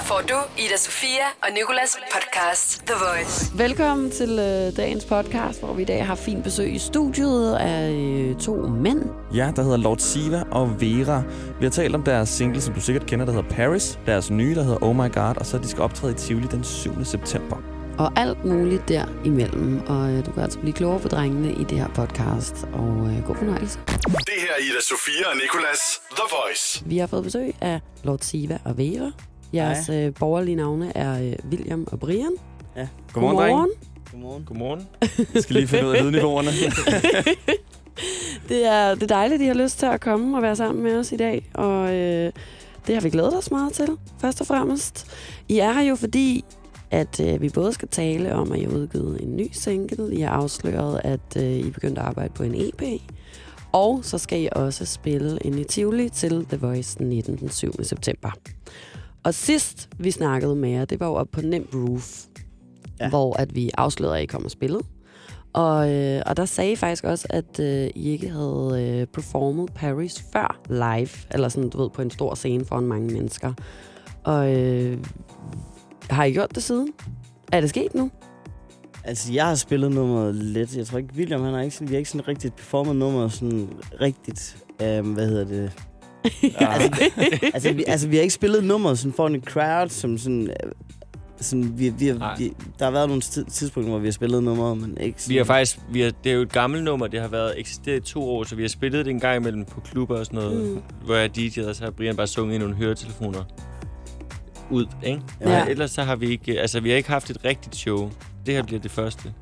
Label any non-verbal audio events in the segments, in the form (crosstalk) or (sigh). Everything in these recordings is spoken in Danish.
Her får du Ida Sofia og Nikolas podcast The Voice. Velkommen til øh, dagens podcast, hvor vi i dag har fint besøg i studiet af øh, to mænd. Ja, der hedder Lord Siva og Vera. Vi har talt om deres single, som du sikkert kender, der hedder Paris. Deres nye, der hedder Oh My God. Og så de skal optræde i Tivoli den 7. september. Og alt muligt der imellem. Og øh, du kan altså blive klogere på drengene i det her podcast. Og øh, god fornøjelse. Det her er Ida Sofia og Nikolas The Voice. Vi har fået besøg af Lord Siva og Vera. Jeres øh, borgerlige navne er øh, William og Brian. Ja. Godmorgen, drenge. Godmorgen. Godmorgen. Jeg skal lige finde ud af lydniveauerne. (laughs) Det er, det er dejligt, at I har lyst til at komme og være sammen med os i dag. Og øh, det har vi glædet os meget til, først og fremmest. I er her jo fordi, at øh, vi både skal tale om, at I har udgivet en ny single. I har afsløret, at øh, I er begyndt at arbejde på en EP. Og så skal I også spille ind i Tivoli til The Voice 19 den 7. september. Og sidst vi snakkede med jer, det var jo op på Nem Roof, ja. Hvor at vi afslørede, at I kom og spillede. Og, øh, og der sagde I faktisk også, at øh, I ikke havde øh, performet Paris før live, eller sådan, du ved, på en stor scene foran mange mennesker. Og øh, har I gjort det siden? Er det sket nu? Altså, jeg har spillet nummeret lidt. Jeg tror ikke, William, han har ikke, sådan, vi har ikke sådan rigtigt performet nummeret sådan rigtigt. Um, hvad hedder det? Altså, (laughs) altså, vi, altså, vi har ikke spillet nummeret sådan foran en crowd, som sådan... øh, sådan vi, vi, Nej. vi, der har været nogle tid, tidspunkter, hvor vi har spillet nummeret, men ikke sådan... Vi har faktisk, vi har, det er jo et gammelt nummer, det har været eksisteret i to år, så vi har spillet det en gang imellem på klubber og sådan noget, Mm. hvor jeg DJ'ede, og så har Brian bare sunget i nogle høretelefoner ud, ikke? Ja. Ellers så har vi ikke, altså vi har ikke haft et rigtigt show. Det her bliver det første.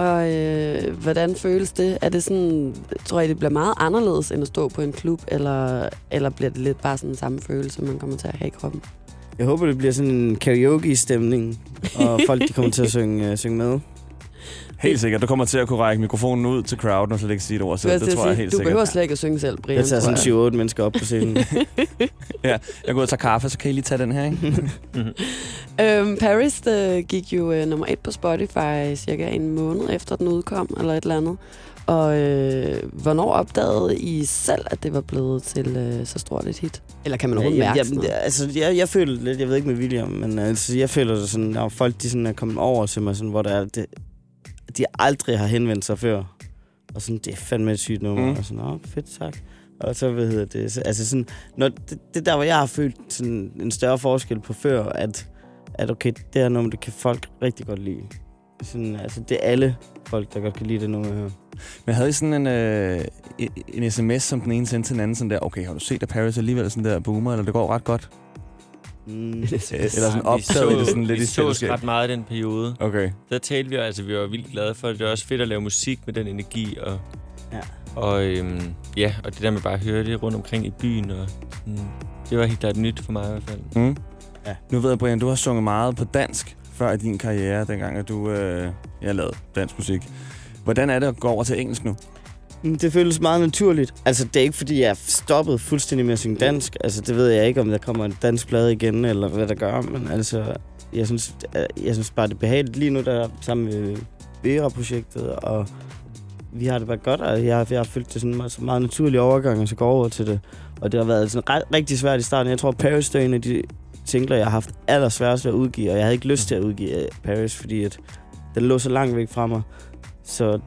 Og øh, hvordan føles det? Er det sådan, tror I, det bliver meget anderledes, end at stå på en klub, eller, eller bliver det lidt bare sådan samme følelse, man kommer til at have i kroppen? Jeg håber, det bliver sådan en karaoke-stemning, og folk de kommer til at synge, øh, synge med. Helt sikkert. Du kommer til at kunne række mikrofonen ud til crowden, og så ikke sige et ord selv. Det til tror at jeg helt du sikkert. behøver slet ikke at synge selv, Brian. Jeg tager sådan 7-8 mennesker op på scenen. (laughs) Ja, jeg går ud og tager kaffe, så kan I lige tage den her, ikke? (laughs) Øhm, Paris øh, gik jo øh, nummer et på Spotify cirka en måned efter den udkom, eller et eller andet. Og øh, hvornår opdagede I selv, at det var blevet til øh, så stort et hit? Eller kan man overhovedet Ja, mærke jeg, sådan jeg, altså, jeg, jeg føler det lidt, jeg ved ikke med William, men altså, jeg føler det sådan, der er folk, de sådan er kommet over til mig, sådan, hvor der er, det, de aldrig har henvendt sig før. Og sådan, det er fandme et sygt nummer. Mm. Og sådan, åh, fedt, tak. Og så, hvad hedder det, så, altså sådan, når, det, det der, hvor jeg har følt sådan en større forskel på før, at, at okay, det her nummer, det kan folk rigtig godt lide. Sådan, altså, det er alle folk, der godt kan lide det nummer her. Men havde I sådan en, øh, en- en sms, som den ene sendte til den anden, sådan der, okay, har du set, at Paris alligevel sådan der boomer, eller det går ret godt? Mm. Eller sådan vi opdaget I det sådan lidt vi i så fællesskab? ret meget i den periode. Okay. Der talte vi altså vi var vildt glade for det. Det er også fedt at lave musik med den energi. Og, Ja. og, øhm, ja, og det der med bare at høre det rundt omkring i byen. Og, sådan, det var helt klart nyt for mig i hvert fald. Mm. Ja. Nu ved jeg, Brian, du har sunget meget på dansk før i din karriere, dengang at du øh, ja, lavede dansk musik. Hvordan er det at gå over til engelsk nu? Mm, det føles meget naturligt. Altså, det er ikke, fordi jeg er stoppet fuldstændig med at synge dansk. Altså, det ved jeg ikke, om der kommer en dansk plade igen, eller hvad der gør. Men altså, jeg synes, øh, jeg synes bare, det er behageligt. Lige nu, der er sammen med Vera-projektet, og vi har det bare godt, og jeg, har- jeg har følt det sådan meget, meget naturlig overgang, og så gå over til det. Og det har været sådan ret, rigtig svært i starten. Jeg tror, Paris er en af de singler, jeg har haft allersværest ved at udgive, og jeg havde ikke lyst til at udgive øh, Paris, fordi at den lå så langt væk fra mig. Så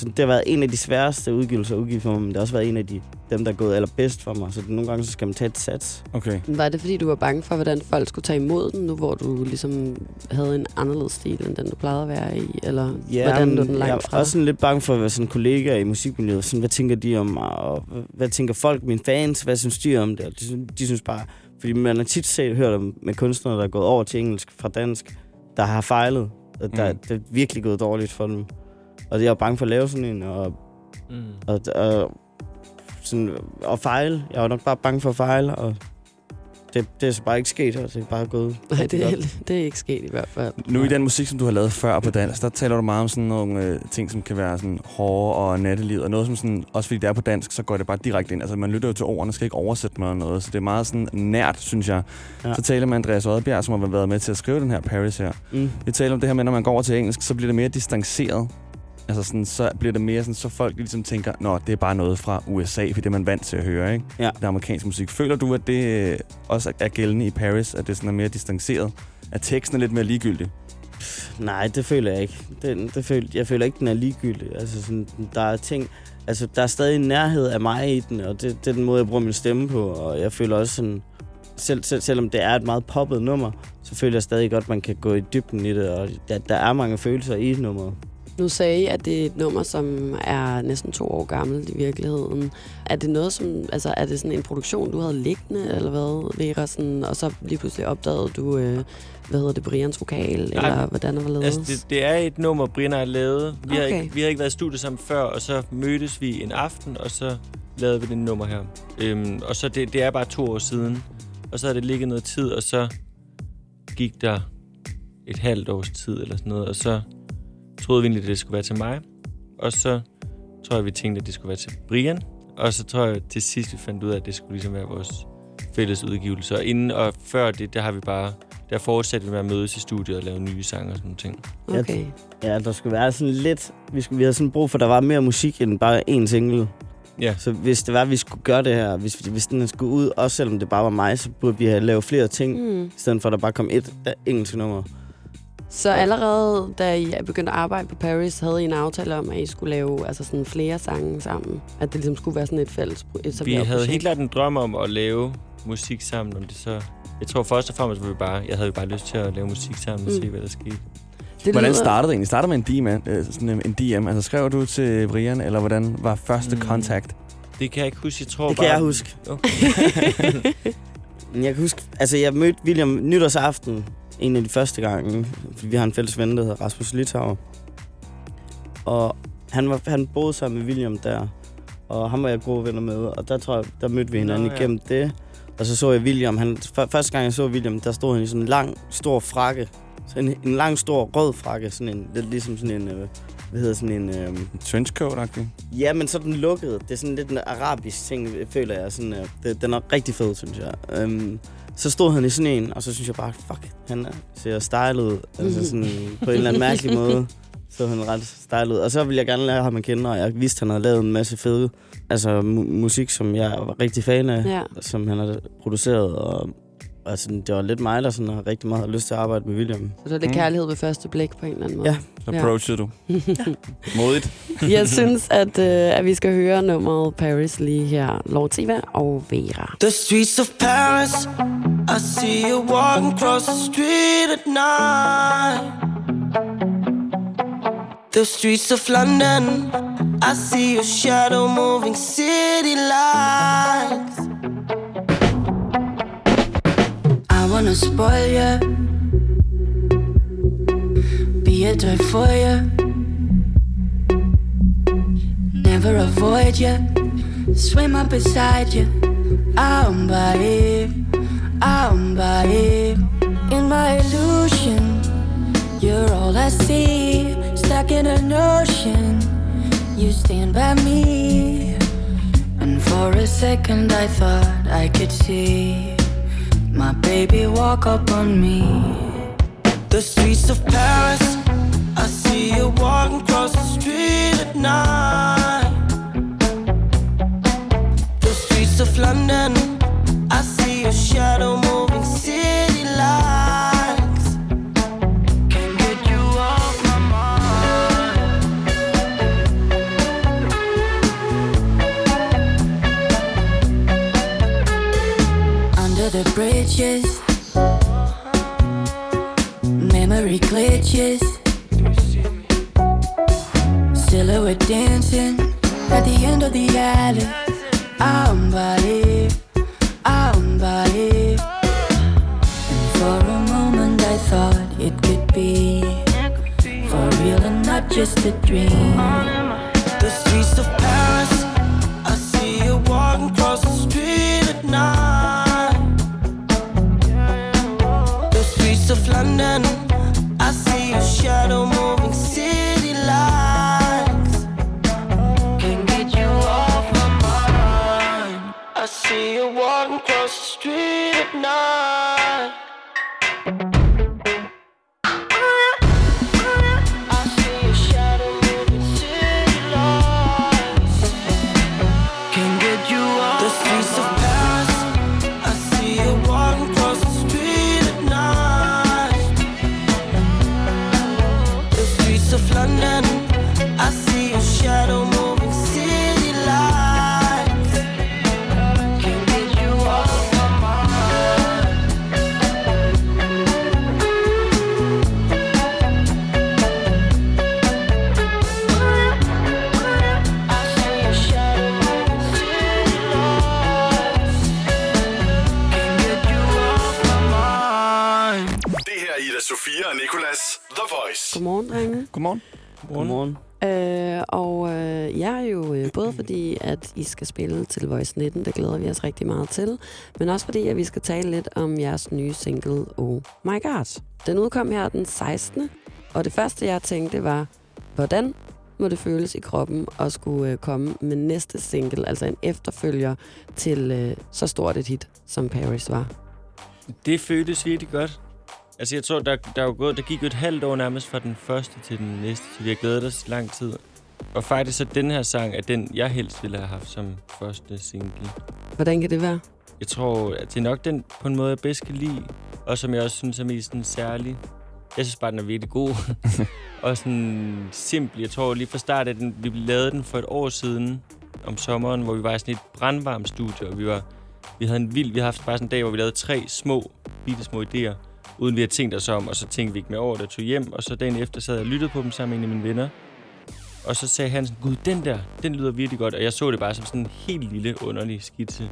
så det har været en af de sværeste udgivelser at udgive for mig, men det har også været en af de, dem, der er gået allerbedst for mig. Så nogle gange så skal man tage et sats. Okay. Var det, fordi du var bange for, hvordan folk skulle tage imod den, nu hvor du ligesom havde en anderledes stil, end den du plejede at være i? Eller hvordan lå den jeg langt er fra? også sådan lidt bange for at være sådan kollegaer i musikmiljøet. Sådan, hvad tænker de om mig, og hvad, hvad tænker folk, mine fans, hvad synes de om det? Og de, synes- de synes bare, fordi man har tit set, hørt om med kunstnere, der er gået over til engelsk fra dansk, der har fejlet. Der, Mm. det er virkelig gået dårligt for dem. Og jeg er bange for at lave sådan en, og Mm. og, og, sådan, og fejle. Jeg var nok bare bange for at fejle, og det, det er så bare ikke sket, og det er bare gået Nej, det er, det er ikke sket i hvert fald. Nu i den musik, som du har lavet før på dansk, der taler du meget om sådan nogle øh, ting, som kan være sådan hårde og nattelivet, og noget som sådan, også fordi det er på dansk, så går det bare direkte ind. Altså man lytter jo til ordene, skal ikke oversætte med noget, så det er meget sådan nært, synes jeg. Ja. Så taler med Andreas Oddbjerg, som har været med til at skrive den her Paris her. Mm. Vi taler om det her med, når man går over til engelsk, så bliver det mere distanceret. Altså sådan, så bliver det mere sådan, så folk ligesom tænker, nå, det er bare noget fra USA, for det er man vant til at høre, ikke? Ja. Det amerikanske musik. Føler du, at det øh, også er gældende i Paris, at det sådan er mere distanceret? At teksten er lidt mere ligegyldig? Nej, det føler jeg ikke. Det, det føler, jeg føler ikke, den er ligegyldig. Altså, sådan, der er ting... Altså, der er stadig en nærhed af mig i den, og det, det er den måde, jeg bruger min stemme på. Og jeg føler også sådan... Selv, selv, selvom det er et meget poppet nummer, så føler jeg stadig godt, at man kan gå i dybden i det, og der, der er mange følelser i nummeret. Nu sagde I, at det er et nummer, som er næsten to år gammelt i virkeligheden. Er det noget, som, altså er det sådan en produktion, du havde liggende, eller hvad, Vera? Sådan, og så lige pludselig opdagede du, øh, hvad hedder det, Brians vokal, Nej, eller hvordan det var lavet? Altså, det, det er et nummer, Brian har lavet. Vi, har Okay. ikke, vi har ikke været i studiet sammen før, og så mødtes vi en aften, og så lavede vi det nummer her. Øhm, og så det, det er bare to år siden. Og så har det ligget noget tid, og så gik der et halvt års tid eller sådan noget, og så troede vi egentlig, at det skulle være til mig. Og så tror jeg, vi tænkte, at det skulle være til Brian. Og så tror jeg til sidst, vi fandt ud af, at det skulle ligesom være vores fælles udgivelse. Og inden og før det, der har vi bare... Der fortsatte vi med at mødes i studiet og lave nye sange og sådan nogle ting. Okay. Ja, der skulle være sådan lidt... Vi, skulle, vi havde sådan brug for, at der var mere musik end bare én single. Ja. Så hvis det var, at vi skulle gøre det her, hvis, hvis den skulle ud, også selvom det bare var mig, så burde vi have lavet flere ting, mm. I stedet for at der bare kom et der engelsk nummer. Så allerede da I begyndte at arbejde på Paris, havde I en aftale om, at I skulle lave altså sådan flere sange sammen? At det ligesom skulle være sådan et fælles pro- Vi havde projekt? helt klart en drøm om at lave musik sammen, om det så... Jeg tror først og fremmest, var vi bare, jeg havde jo bare lyst til at lave musik sammen og Mm. se, hvad der skete. Det Hvordan lyder- startede det egentlig? Startede med en DM, øh, sådan en- DM. Altså skrev du til Brian, eller hvordan var første Mm. kontakt? Det kan jeg ikke huske. Jeg tror Det bare... kan jeg huske. Okay. (laughs) Jeg kan huske, altså jeg mødte William nytårsaften, en af de første gange, fordi vi har en fælles ven, der hedder Rasmus Litauer. Og han, var, han boede sammen med William der, og ham var jeg gode venner med, og der tror jeg, der mødte vi hinanden Nå, ja. igennem det. Og så så jeg William, han, første gang jeg så William, der stod han i sådan en lang, stor frakke. Så en, en lang, stor rød frakke, sådan en, lidt ligesom sådan en, øh, hvad hedder sådan en, øh, Trenchcoat-agtig? Ja, men så er den lukket. Det er sådan lidt en arabisk ting, føler jeg. Sådan, uh, det, den er rigtig fed, synes jeg. Um, så stod han i sådan en, og så synes jeg bare, fuck, han er, ser stylet ud. Altså sådan, på en eller anden mærkelig måde. Så han ret stylet ud. Og så ville jeg gerne lære ham at kende, og jeg vidste, at han havde lavet en masse fede altså, mu- musik, som jeg var rigtig fan af. Ja. Som han havde produceret, og altså, det var lidt mig, der sådan, har rigtig meget lyst til at arbejde med William. Så det er lidt Mm. kærlighed ved første blik på en eller anden måde. Ja. Så Ja. approachede du. (laughs) Modigt. Jeg synes, at, øh, at vi skal høre nummeret Paris lige her. Lortiva og Vera. The streets of Paris, I see you walking across the street at night. The streets of London, I see your shadow moving city lights. Wanna spoil you, be a toy for you, never avoid you, swim up beside you. I'm by I'm by in my illusion. You're all I see, stuck in an ocean. You stand by me, and for a second I thought I could see my baby walk up on me. The streets of Paris, I see you walking across the street at night. The streets of London, I see your shadow moving bridges, memory glitches. Silhouette dancing at the end of the alley. I'm by it, I'm by it. For a moment I thought it could be for real and not just a dream. The streets of Paris, drenge. Godmorgen. Godmorgen. Øh, og øh, jeg er jo øh, både fordi, at I skal spille til Voice 19, det glæder vi os rigtig meget til, men også fordi, at vi skal tale lidt om jeres nye single, Oh My God. Den udkom her den 16. Og det første, jeg tænkte, var, hvordan må det føles i kroppen at skulle øh, komme med næste single, altså en efterfølger til øh, så stort et hit, som Paris var? Det føltes virkelig godt. Altså, jeg tror, der, der, er jo gået, der gik jo et halvt år nærmest fra den første til den næste, så vi har glædet os lang tid. Og faktisk så den her sang er den, jeg helst ville have haft som første single. Hvordan kan det være? Jeg tror, at det er nok den på en måde, jeg bedst kan lide, og som jeg også synes er mest sådan særlig. Jeg synes bare, den er virkelig god. (laughs) og sådan simpel. Jeg tror lige fra start, at den, vi lavede den for et år siden om sommeren, hvor vi var i sådan et brandvarmt studie, og vi var vi havde en vild, vi har haft bare sådan en dag, hvor vi lavede tre små, bitte små idéer, uden vi havde tænkt os om, og så tænkte vi ikke mere over det, tog hjem, og så dagen efter sad jeg og lyttede på dem sammen med en af mine venner, og så sagde han sådan, gud, den der, den lyder virkelig godt, og jeg så det bare som sådan en helt lille, underlig skitse.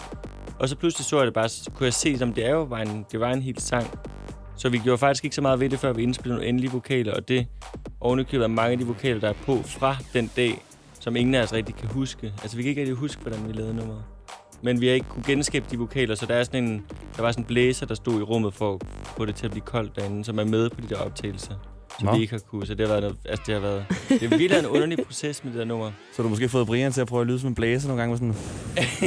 Og så pludselig så jeg det bare, så kunne jeg se, som det er jo var en, det var en helt sang. Så vi gjorde faktisk ikke så meget ved det, før vi indspillede nogle endelige vokaler, og det ovenikøbet er mange af de vokaler, der er på fra den dag, som ingen af os rigtig kan huske. Altså, vi kan ikke rigtig huske, hvordan vi lavede nummeret. Men vi har ikke kunne genskabe de vokaler, så der, er sådan en, der var sådan en blæser, der stod i rummet for at få det til at blive koldt derinde, som er med på de der optagelser. Som Nå. vi ikke har kunne. Så det har været, noget, altså det har været... Det er virkelig en underlig proces med det der nummer. (laughs) Så har du måske fået Brian til at prøve at lyde som en blæser nogle gange. Med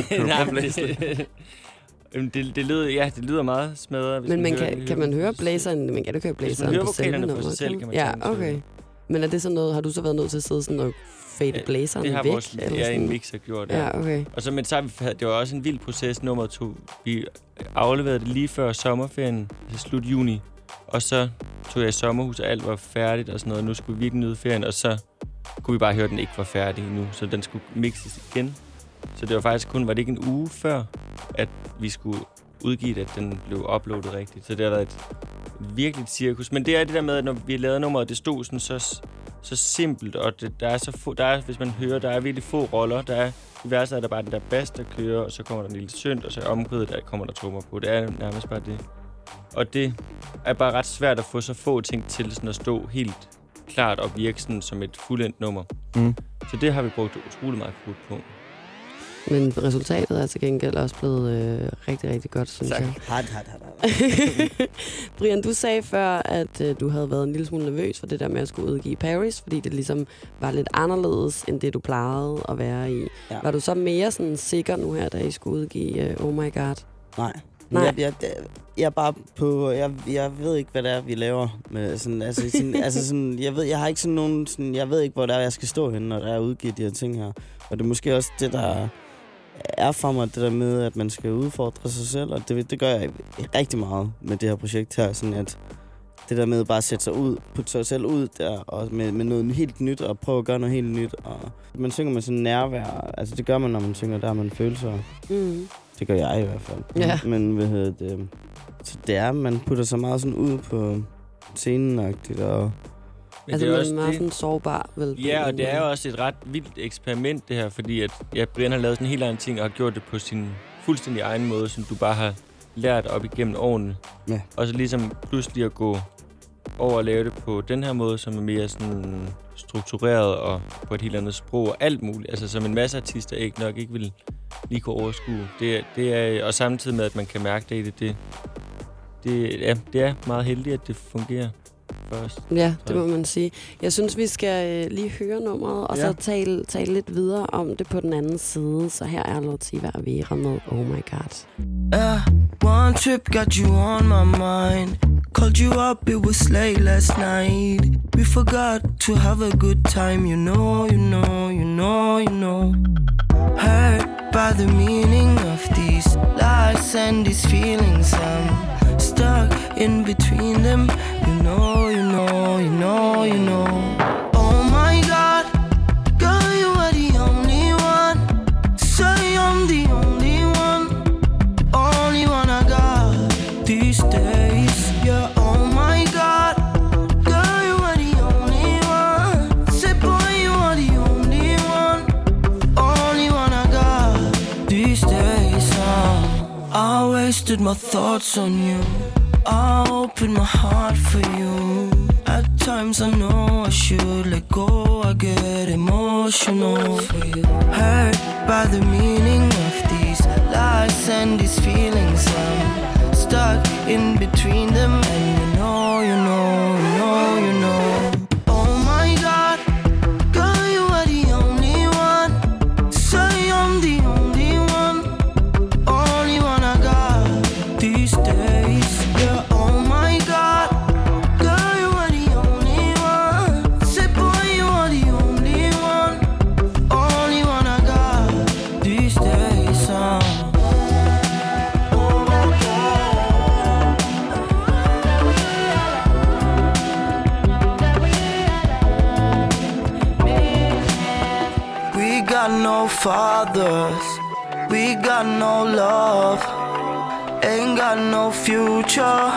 sådan, (laughs) du Nej, det, (laughs) det, det, lyder, ja, det lyder meget smadret. Hvis Men man hører kan, kan man høre blæseren? Man kan du ikke høre Hvis man blæseren hører på selve vokalerne for sig nummeret, selv, kan man Ja, okay. det. Men er det sådan noget, har du så været nødt til at sidde sådan og fade Ja, blæseren Det har væk? vores eller ja, sådan? en mix har gjort, ja. Ja, okay. Og så, men så vi, det var også en vild proces, nummer to. Vi afleverede det lige før sommerferien, til slut juni. Og så tog jeg i sommerhus, og alt var færdigt og sådan noget. Nu skulle vi virkelig nyde ferien, og så kunne vi bare høre, at den ikke var færdig endnu. Så den skulle mixes igen. Så det var faktisk kun, var det ikke en uge før, at vi skulle udgive det, at den blev uploadet rigtigt. Så det har været et virkelig et cirkus. Men det er det der med, at når vi lavede nummeret, det stod sådan så, så simpelt, og det, der er så få, der er, hvis man hører, der er virkelig få roller. Der er, i værste er der bare den der bass, der kører, og så kommer der en lille synt, og så i omkvædet, der kommer der trommer på. Det er nærmest bare det. Og det er bare ret svært at få så få ting til sådan at stå helt klart og virke sådan som et fuldendt nummer. Mm. Så det har vi brugt utrolig meget krudt på. Men resultatet er til gengæld også blevet øh, rigtig, rigtig godt, synes Tak. jeg. Hard, hard, hard, (laughs) Brian, du sagde før, at øh, du havde været en lille smule nervøs for det der med at skulle udgive Paris, fordi det ligesom var lidt anderledes, end det du plejede at være i. Ja. Var du så mere sådan sikker nu her, da I skulle udgive øh, Oh My God? Nej. Nej. Jeg, jeg, jeg er bare på... Jeg, jeg ved ikke, hvad det er, vi laver. Med sådan, altså, sådan, (laughs) altså sådan, jeg, ved, jeg har ikke sådan nogen... Sådan, jeg ved ikke, hvor det er, jeg skal stå henne, når der er udgivet de her ting her. Og det er måske også det, der er for mig, det der med, at man skal udfordre sig selv. Og det, det gør jeg rigtig meget med det her projekt her. Sådan at det der med bare at sætte sig ud, putte sig selv ud der, og med, med noget helt nyt, og prøve at gøre noget helt nyt. Og man synger med sådan nærvær. Altså, det gør man, når man synger, der har man følelser. Mm. Det gør jeg i hvert fald. Ja. Men hvad hedder det? Så det er, man putter sig meget sådan ud på scenen og Men altså, det er man også er meget det. sådan sårbar, vel? Ja, og det er jo også et ret vildt eksperiment, det her, fordi at, ja, Brian har lavet sådan en helt anden ting, og har gjort det på sin fuldstændig egen måde, som du bare har lært op igennem årene. Ja. Og så ligesom pludselig at gå over og lave det på den her måde, som er mere sådan struktureret og på et helt andet sprog og alt muligt. Altså som en masse artister ikke nok ikke vil lige kunne overskue. Det, er- det er, og samtidig med, at man kan mærke det i det, det, det, ja, det er meget heldigt, at det fungerer os. Ja, det må man sige. Jeg synes, vi skal øh, lige høre nummeret, og Ja. så tale, tale lidt videre om det på den anden side. Så her er Lotiva Vera med Oh My God. Yeah, one trip got you on my mind. Called you up, it was late last night. We forgot to have a good time, you know, you know, you know, you know. Hurt by the meaning of these lies and these feelings. I'm stuck in between them, you know, you know, you know, you know. Oh my god, girl, you are the only one. Say I'm the only one only one I got these days. Yeah, oh my god. Girl, you are the only one. Say, boy, you are the only one. Only one I got these days. Uh, I wasted my thoughts on you. I opened my heart for you. Sometimes I know I should let go. I get emotional. Hurt by the meaning of these lies and these feelings. I'm stuck in between them, and you know, you know, got no love. Ain't got no future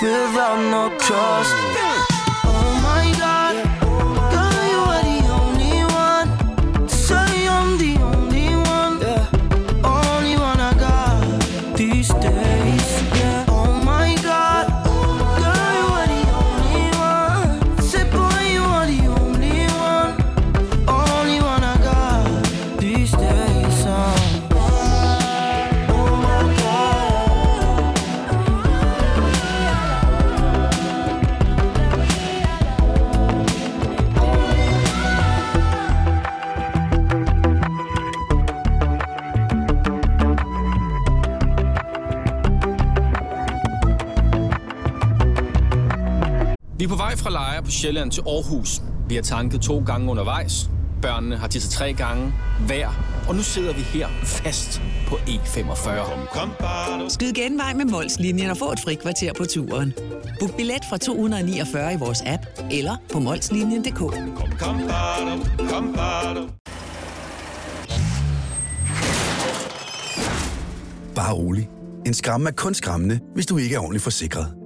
without no trust. Fra Lejre på Sjælland til Aarhus. Vi har tanket to gange undervejs. Børnene har tisset tre gange hver. Og nu sidder vi her fast på E45. Skyd genvej med Molslinjen og få et fri kvarter på turen. Book billet fra 249 i vores app eller på molslinjen.dk. Bare rolig. En skræmme er kun skræmmende, hvis du ikke er ordentligt forsikret.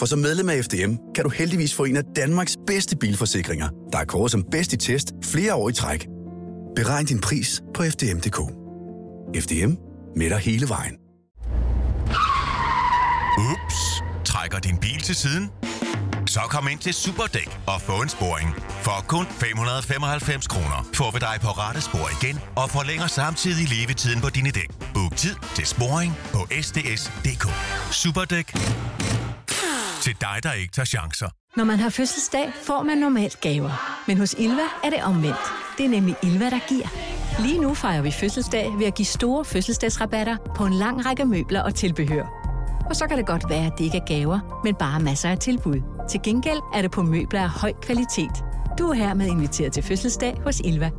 For som medlem af FDM kan du heldigvis få en af Danmarks bedste bilforsikringer, der er kåret som bedst i test flere år i træk. Beregn din pris på FDM.dk. FDM med dig hele vejen. Ups. Trækker din bil til siden? Så kom ind til Superdæk og få en sporing. For kun 595 kroner får vi dig på rette spor igen og forlænger samtidig levetiden på dine dæk. Book tid til sporing på sds.dk. Superdæk. Til dig, der ikke tager chancer. Når man har fødselsdag, får man normalt gaver. Men hos Ilva er det omvendt. Det er nemlig Ilva, der giver. Lige nu fejrer vi fødselsdag ved at give store fødselsdagsrabatter på en lang række møbler og tilbehør. Og så kan det godt være, at det ikke er gaver, men bare masser af tilbud. Til gengæld er det på møbler af høj kvalitet. Du er hermed inviteret til fødselsdag hos Ilva.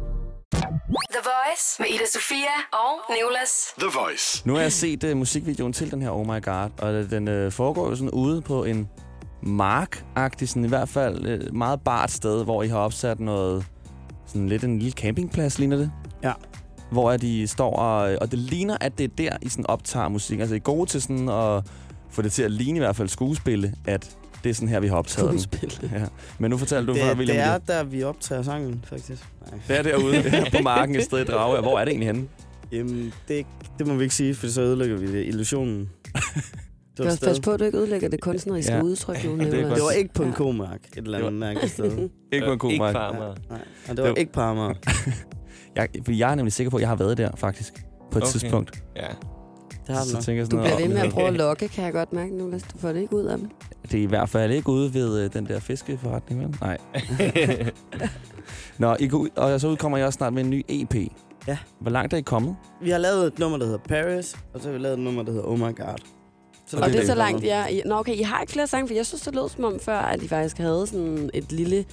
The Voice med Ida Sofia og Nicolas. The Voice. Nu har jeg set uh, musikvideoen til den her Oh My God, og den uh, foregår jo sådan ude på en mark sådan i hvert fald uh, meget bart sted, hvor I har opsat noget, sådan lidt en lille campingplads, ligner det? Ja. Hvor at de står og, og det ligner, at det er der, I sådan optager musik. Altså I er gode til sådan at få det til at ligne i hvert fald skuespille, at det er sådan her, vi har optaget (laughs) den. Ja. Men nu fortæller du det, før, William. det er der, vi optager sangen, faktisk. Nej. det er derude ja, (laughs) på marken et sted i Drage. Hvor er det egentlig henne? Jamen, det, det må vi ikke sige, for så ødelægger vi det. illusionen. (laughs) Det Pas, pas på, at du ikke ødelægger det kunstneriske Ja. ja. udtryk nu. Det. Det var ikke på en Ja. komark, et eller Det var- andet mærkeligt sted. Ikke på en god Ikke mark. på Amager. Nej, og det var Det- ikke på Amager. Jeg, jeg er nemlig sikker på, at jeg har været der, faktisk. På et Okay. tidspunkt. Ja. Det har Så du nok. tænker jeg Du sådan bliver ved med at prøve at lokke, kan jeg godt mærke nu. Du får det ikke ud af dem. Det er i hvert fald ikke ude ved øh, den der fiskeforretning, vel? Nej. (laughs) Nå, I går ud, og så udkommer jeg også snart med en ny EP. Ja. Hvor langt er I kommet? Vi har lavet et nummer, der hedder Paris, og så har vi lavet et nummer, der hedder Oh My God. Så Og det er så langt, ja. I- Nå, okay, I har ikke flere sange, for jeg synes, det lød som om før, at I faktisk havde sådan et lille,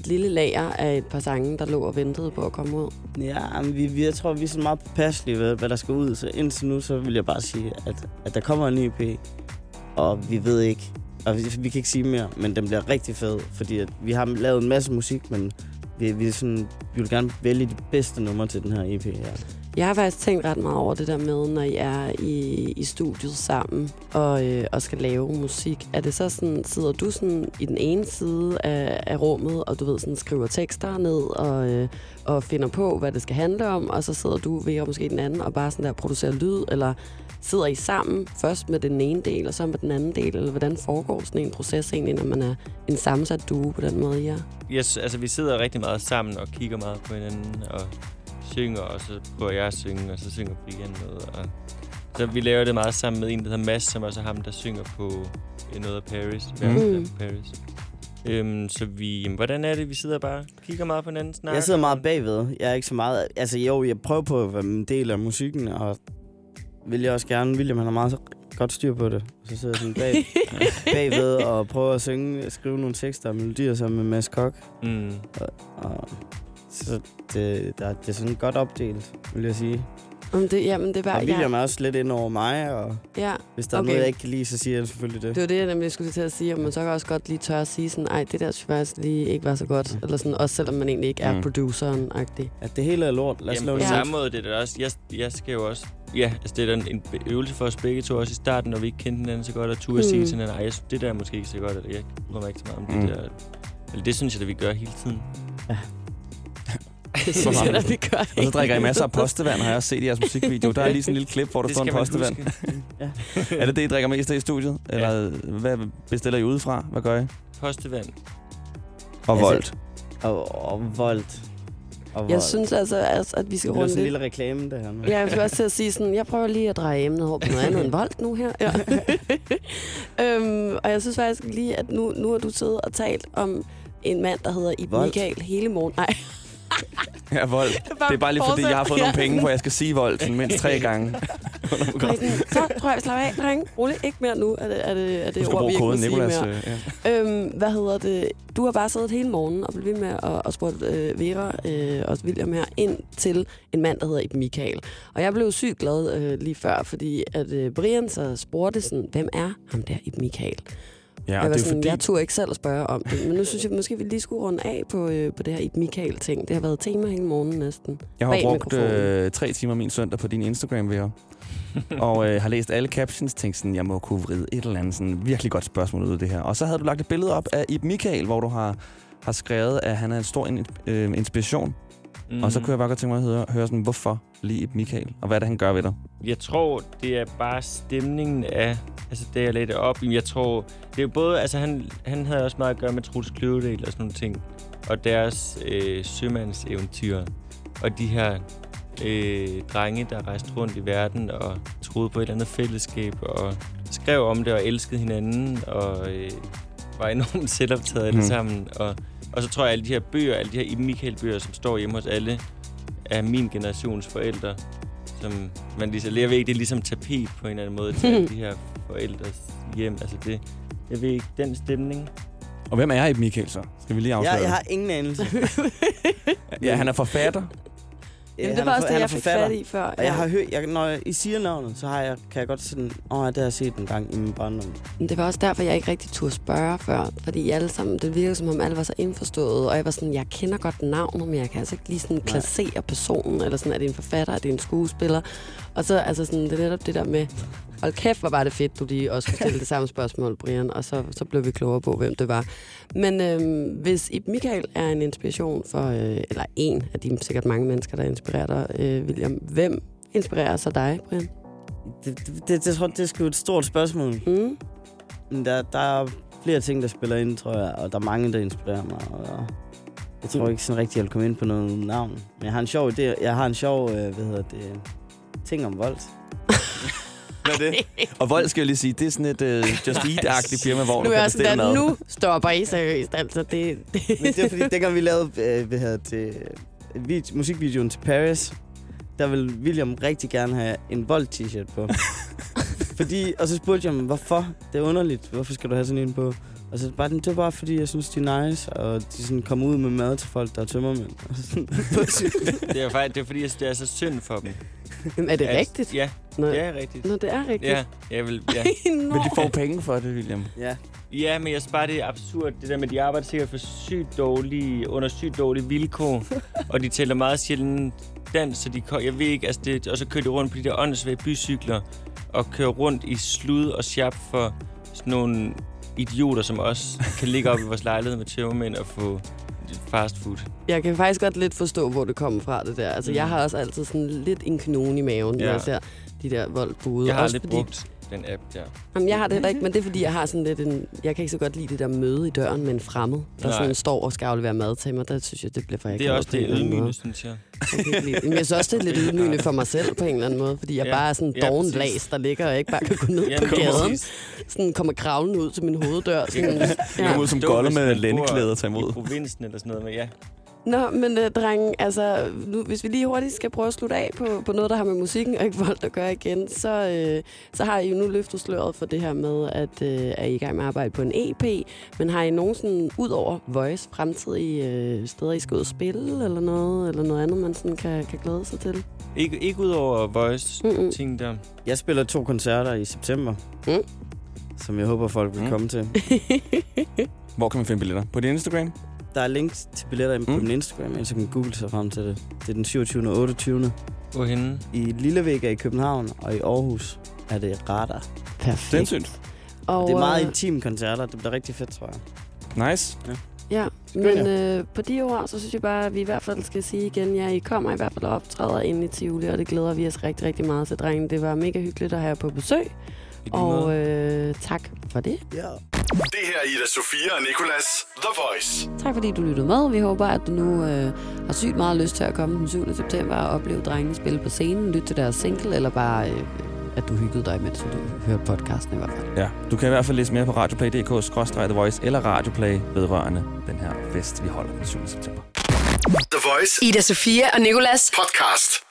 et lille lager af et par sange, der lå og ventede på at komme ud. Ja, men vi, vi, jeg tror, vi er så meget påpasselige ved, hvad der skal ud. Så indtil nu, så vil jeg bare sige, at, at der kommer en ny EP, og vi ved ikke, og vi, vi kan ikke sige mere, men den bliver rigtig fed, fordi at vi har lavet en masse musik, men vi, vi, sådan, vi vil gerne vælge de bedste numre til den her EP her. Jeg har faktisk tænkt ret meget over det der med, når I er i, i studiet sammen og, øh, og skal lave musik. Er det så sådan, sidder du sådan i den ene side af, af rummet, og du ved sådan skriver tekster ned og, øh, og finder på, hvad det skal handle om, og så sidder du ved måske den anden og bare sådan der producerer lyd, eller sidder I sammen først med den ene del, og så med den anden del, eller hvordan foregår sådan en proces egentlig, når man er en sammensat duo på den måde, I er? Yes, altså, vi sidder rigtig meget sammen og kigger meget på hinanden og synger, og så prøver jeg at synge, og så synger Brian noget. Og så vi laver det meget sammen med en, der hedder Mads, som også er ham, der synger på øh, noget af Paris. Mm. Mm. Paris. Øhm, så vi, jamen, hvordan er det? Vi sidder bare kigger meget på hinanden, snakker. Jeg sidder meget bagved. Jeg er ikke så meget... Altså jo, jeg prøver på at være en del af musikken, og vil jeg også gerne. William, han har meget godt styr på det. Så sidder jeg sådan bag, (laughs) bagved og prøver at synge, skrive nogle tekster og melodier sammen med Mads Kok. Mm. Og, og, så det, der, det er sådan godt opdelt, vil jeg sige. Om det, jamen, det er bare... Og William er også lidt ind over mig, og Ja, hvis der er okay. noget, jeg ikke kan lide, så siger jeg selvfølgelig det. Det var det, jeg nemlig skulle til at sige, om man så kan også godt lige tør at sige sådan, ej, det der synes faktisk lige ikke var så godt. Eller sådan, også selvom man egentlig ikke er Mm. produceren-agtig. At det hele er lort. Lad os Jamen, på det. samme måde, det er det også. Jeg, jeg skal jo også... Ja, altså det er da en øvelse for os begge to også i starten, når vi ikke kendte hinanden så godt, og turde mm. sige Mm. til hinanden, ej, det der er måske ikke så godt, eller jeg bryder mig ikke så meget om Mm. det der. Eller det synes jeg, at vi gør hele tiden. Det synes jeg, at vi gør. Og så drikker I masser af postevand, har jeg også set i jeres musikvideo. (laughs) Der er lige sådan en lille klip, hvor der Det står en postevand. huske. er det det, I drikker mest af i studiet? Eller hvad bestiller I udefra? Hvad gør I? Postevand. Og Altså, voldt. Og, og voldt. Og Jeg synes altså, altså, at vi skal det er runde sådan en lidt. lille reklame, det her nu. Ja, jeg skulle også til at sige sådan, jeg prøver lige at dreje emnet over på noget andet end voldt nu her. Ja. (laughs) øhm, og jeg synes faktisk lige, at nu, nu har du siddet og talt om en mand, der hedder Voldt. Michael hele morgen. Nej, (laughs) Ja, voldt. Det er bare lige fordi, jeg har fået nogle penge, hvor jeg skal sige sådan mindst tre gange. (laughs) Så tror jeg, vi slapper af, drenge. Rolig, ikke mere nu. Er det, er det, er det ord, vi ikke koden sige Nicolas. mere? øh, ja. Øhm, hvad hedder det? Du har bare siddet hele morgenen og blevet ved med at, at spurgt øh, Vera øh, og William her ind til en mand, der hedder Iben Michael. Og jeg blev sygt glad øh, lige før, fordi at øh, Brian så spurgte sådan, hvem er ham der Iben Michael? Ja, jeg var det er sådan, fordi- jeg turde ikke selv at spørge om det, men nu synes jeg måske, vi lige skulle runde af på, øh, på det her Iben Michael-ting. Det har været tema hele morgenen næsten. Jeg har Bag brugt øh, tre timer min søndag på din Instagram, Vera. (laughs) og øh, har læst alle captions, tænkt sådan, jeg må kunne vride et eller andet sådan virkelig godt spørgsmål ud af det her. Og så havde du lagt et billede op af Ib Michael, hvor du har, har skrevet, at han er en stor in, øh, inspiration. Mm. Og så Mhm. kunne jeg bare godt tænke mig at høre, høre sådan, hvorfor lige Michael, og hvad er det, han gør ved dig? Jeg tror, det er bare stemningen af... Altså, det jeg lagde det op. Jeg tror, det er jo både... Altså, han, han havde også meget at gøre med Truls Kløvedal og sådan nogle ting. Og deres øh, sømandseventyr. Og de her øh, drenge, der rejste rundt i verden og troede på et eller andet fællesskab. Og skrev om det og elskede hinanden. Og øh, var enormt (laughs) selvoptaget alle mm. sammen. Og, og så tror jeg, alle de her bøger, alle de her Iben Michael-bøger, som står hjemme hos alle, er min generations forældre. Som man ligesom, jeg ved ikke, det er ligesom tapet på en eller anden måde til alle de her forældres hjem. Altså det, jeg ved ikke, den stemning. Og hvem er Ib Michael så? Skal vi lige afsløre Jeg, jeg har ingen anelse. Ja, han er forfatter. Jamen, det var også for- det, jeg fik fat i før, Og jeg har hørt, jeg, når I siger navnet, så har jeg, kan jeg godt sådan, åh, oh, det har jeg set en gang i min barndom. Det var også derfor, jeg ikke rigtig turde spørge før. Fordi alle sammen, det virker som om alle var så indforstået. Og jeg var sådan, jeg kender godt navnet, men jeg kan altså ikke lige sådan placere personen. Eller sådan, er det en forfatter, er det en skuespiller? Og så, altså sådan, det er netop det der med, hold kæft, hvor var det fedt, du lige også kunne stille det samme spørgsmål, Brian. Og så, så blev vi klogere på, hvem det var. Men øhm, hvis Ib Michael er en inspiration for, øh, eller en af de sikkert mange mennesker, der inspirerer dig, øh, William, hvem inspirerer så dig, Brian? Det, det, det, det, tror det er sgu et stort spørgsmål. Mm. Der, der er flere ting, der spiller ind, tror jeg, og der er mange, der inspirerer mig. Og jeg tror ikke sådan rigtigt, jeg vil komme ind på noget navn. Men jeg har en sjov idé. Jeg har en sjov, øh, hvad hedder det, ting om vold. (laughs) Er det? Og vold skal jeg lige sige, det er sådan et uh, Just Eat-agtigt firma, hvor nu du er kan sådan, bestille mad. nu stopper I seriøst. Altså, det, det. Men det er fordi, dengang vi lavede øh, hvad hedder det, vid- musikvideoen til Paris, der ville William rigtig gerne have en Volt-t-shirt på. (laughs) fordi, og så spurgte jeg ham, hvorfor? Det er underligt. Hvorfor skal du have sådan en på? Og så bare, det var bare fordi, jeg synes, de er nice, og de sådan kommer ud med mad til folk, der er tømmermænd. (laughs) Det er faktisk, det er fordi, jeg det er så synd for dem. Jamen, (laughs) er det At- rigtigt? Ja, Nå. det er rigtigt. Nå, det er rigtigt. Ja, jeg vil, ja. (laughs) Men de får penge for det, William. ja. Ja, men jeg synes bare, det er absurd, det der med, at de arbejder sikkert for sygt dårlige, under sygt dårlige vilkår, (laughs) og de tæller meget sjældent dans, så de, jeg ved ikke, altså det, og så kører de rundt på de der åndssvage bycykler, og kører rundt i slud og sjap for sådan nogle idioter som os, kan ligge op i vores lejlighed med tømmermænd og få fast food. Jeg kan faktisk godt lidt forstå, hvor det kommer fra, det der. Altså, Mm. jeg har også altid sådan lidt en kanon i maven, når Ja. jeg ser de der voldbude. Jeg har også aldrig brugt den app der. Jamen, jeg har det heller ikke, men det er fordi, jeg har sådan lidt en... Jeg kan ikke så godt lide det der møde i døren med en fremmed, der Nej. sådan står og skal aflevere mad til mig. Der synes jeg, det bliver for Det er også det ydmygende, synes jeg. Det. Men jeg synes også, det er lidt ydmygende for mig selv på en eller anden måde, fordi jeg Ja. bare er sådan en Ja, doven las, der ligger og ikke bare kan gå ned Ja, på gaden. præcis. Sådan kommer kravlen ud til min hoveddør. Sådan, Kom ud som hvis med lændeklæder tage imod. I provinsen eller sådan noget, men ja. Nå, men uh, drenge, altså, nu, hvis vi lige hurtigt skal prøve at slutte af på, på noget, der har med musikken og ikke vold at gøre igen, så, øh, så har I jo nu løftet sløret for det her med, at øh, er I i gang med at arbejde på en EP, men har I nogen sådan, ud over Voice, fremtidige øh, steder, I skal ud og spille, eller noget, eller noget andet, man sådan kan, kan glæde sig til? Ikke, ikke ud over voice Mm-mm. ting der. Jeg spiller to koncerter i september, Mm. som jeg håber, folk vil Mm. komme til. (laughs) Hvor kan man finde billetter? På din Instagram? Der er links til billetter mm. på min Instagram, eller så kan man google sig frem til det. Det er den 27. og 28. Hvorhenne? I Lillevega i København, og i Aarhus er det Radar. Perfekt. Sindssygt. Og, det er meget øh, intime koncerter. Det bliver rigtig fedt, tror jeg. Nice. Ja. Ja, men øh, på de ord, så synes jeg bare, at vi i hvert fald skal sige igen, ja, I kommer i hvert fald og optræder inde i Tivoli, og det glæder vi os rigtig, rigtig meget til, drengen. Det var mega hyggeligt at have jer på besøg, og øh, tak for det. Ja. Det her er Ida Sofia og Nicolas The Voice. Tak fordi du lyttede med. Vi håber, at du nu øh, har sygt meget lyst til at komme den 7. september og opleve drengene spille på scenen, lytte til deres single, eller bare, øh, at du hyggede dig, mens du hørte podcasten i hvert fald. Ja, du kan i hvert fald læse mere på radioplay.dk-the voice eller radioplay vedrørende den her fest, vi holder den 7. september. The Voice. Ida Sofia og Nicolas. Podcast.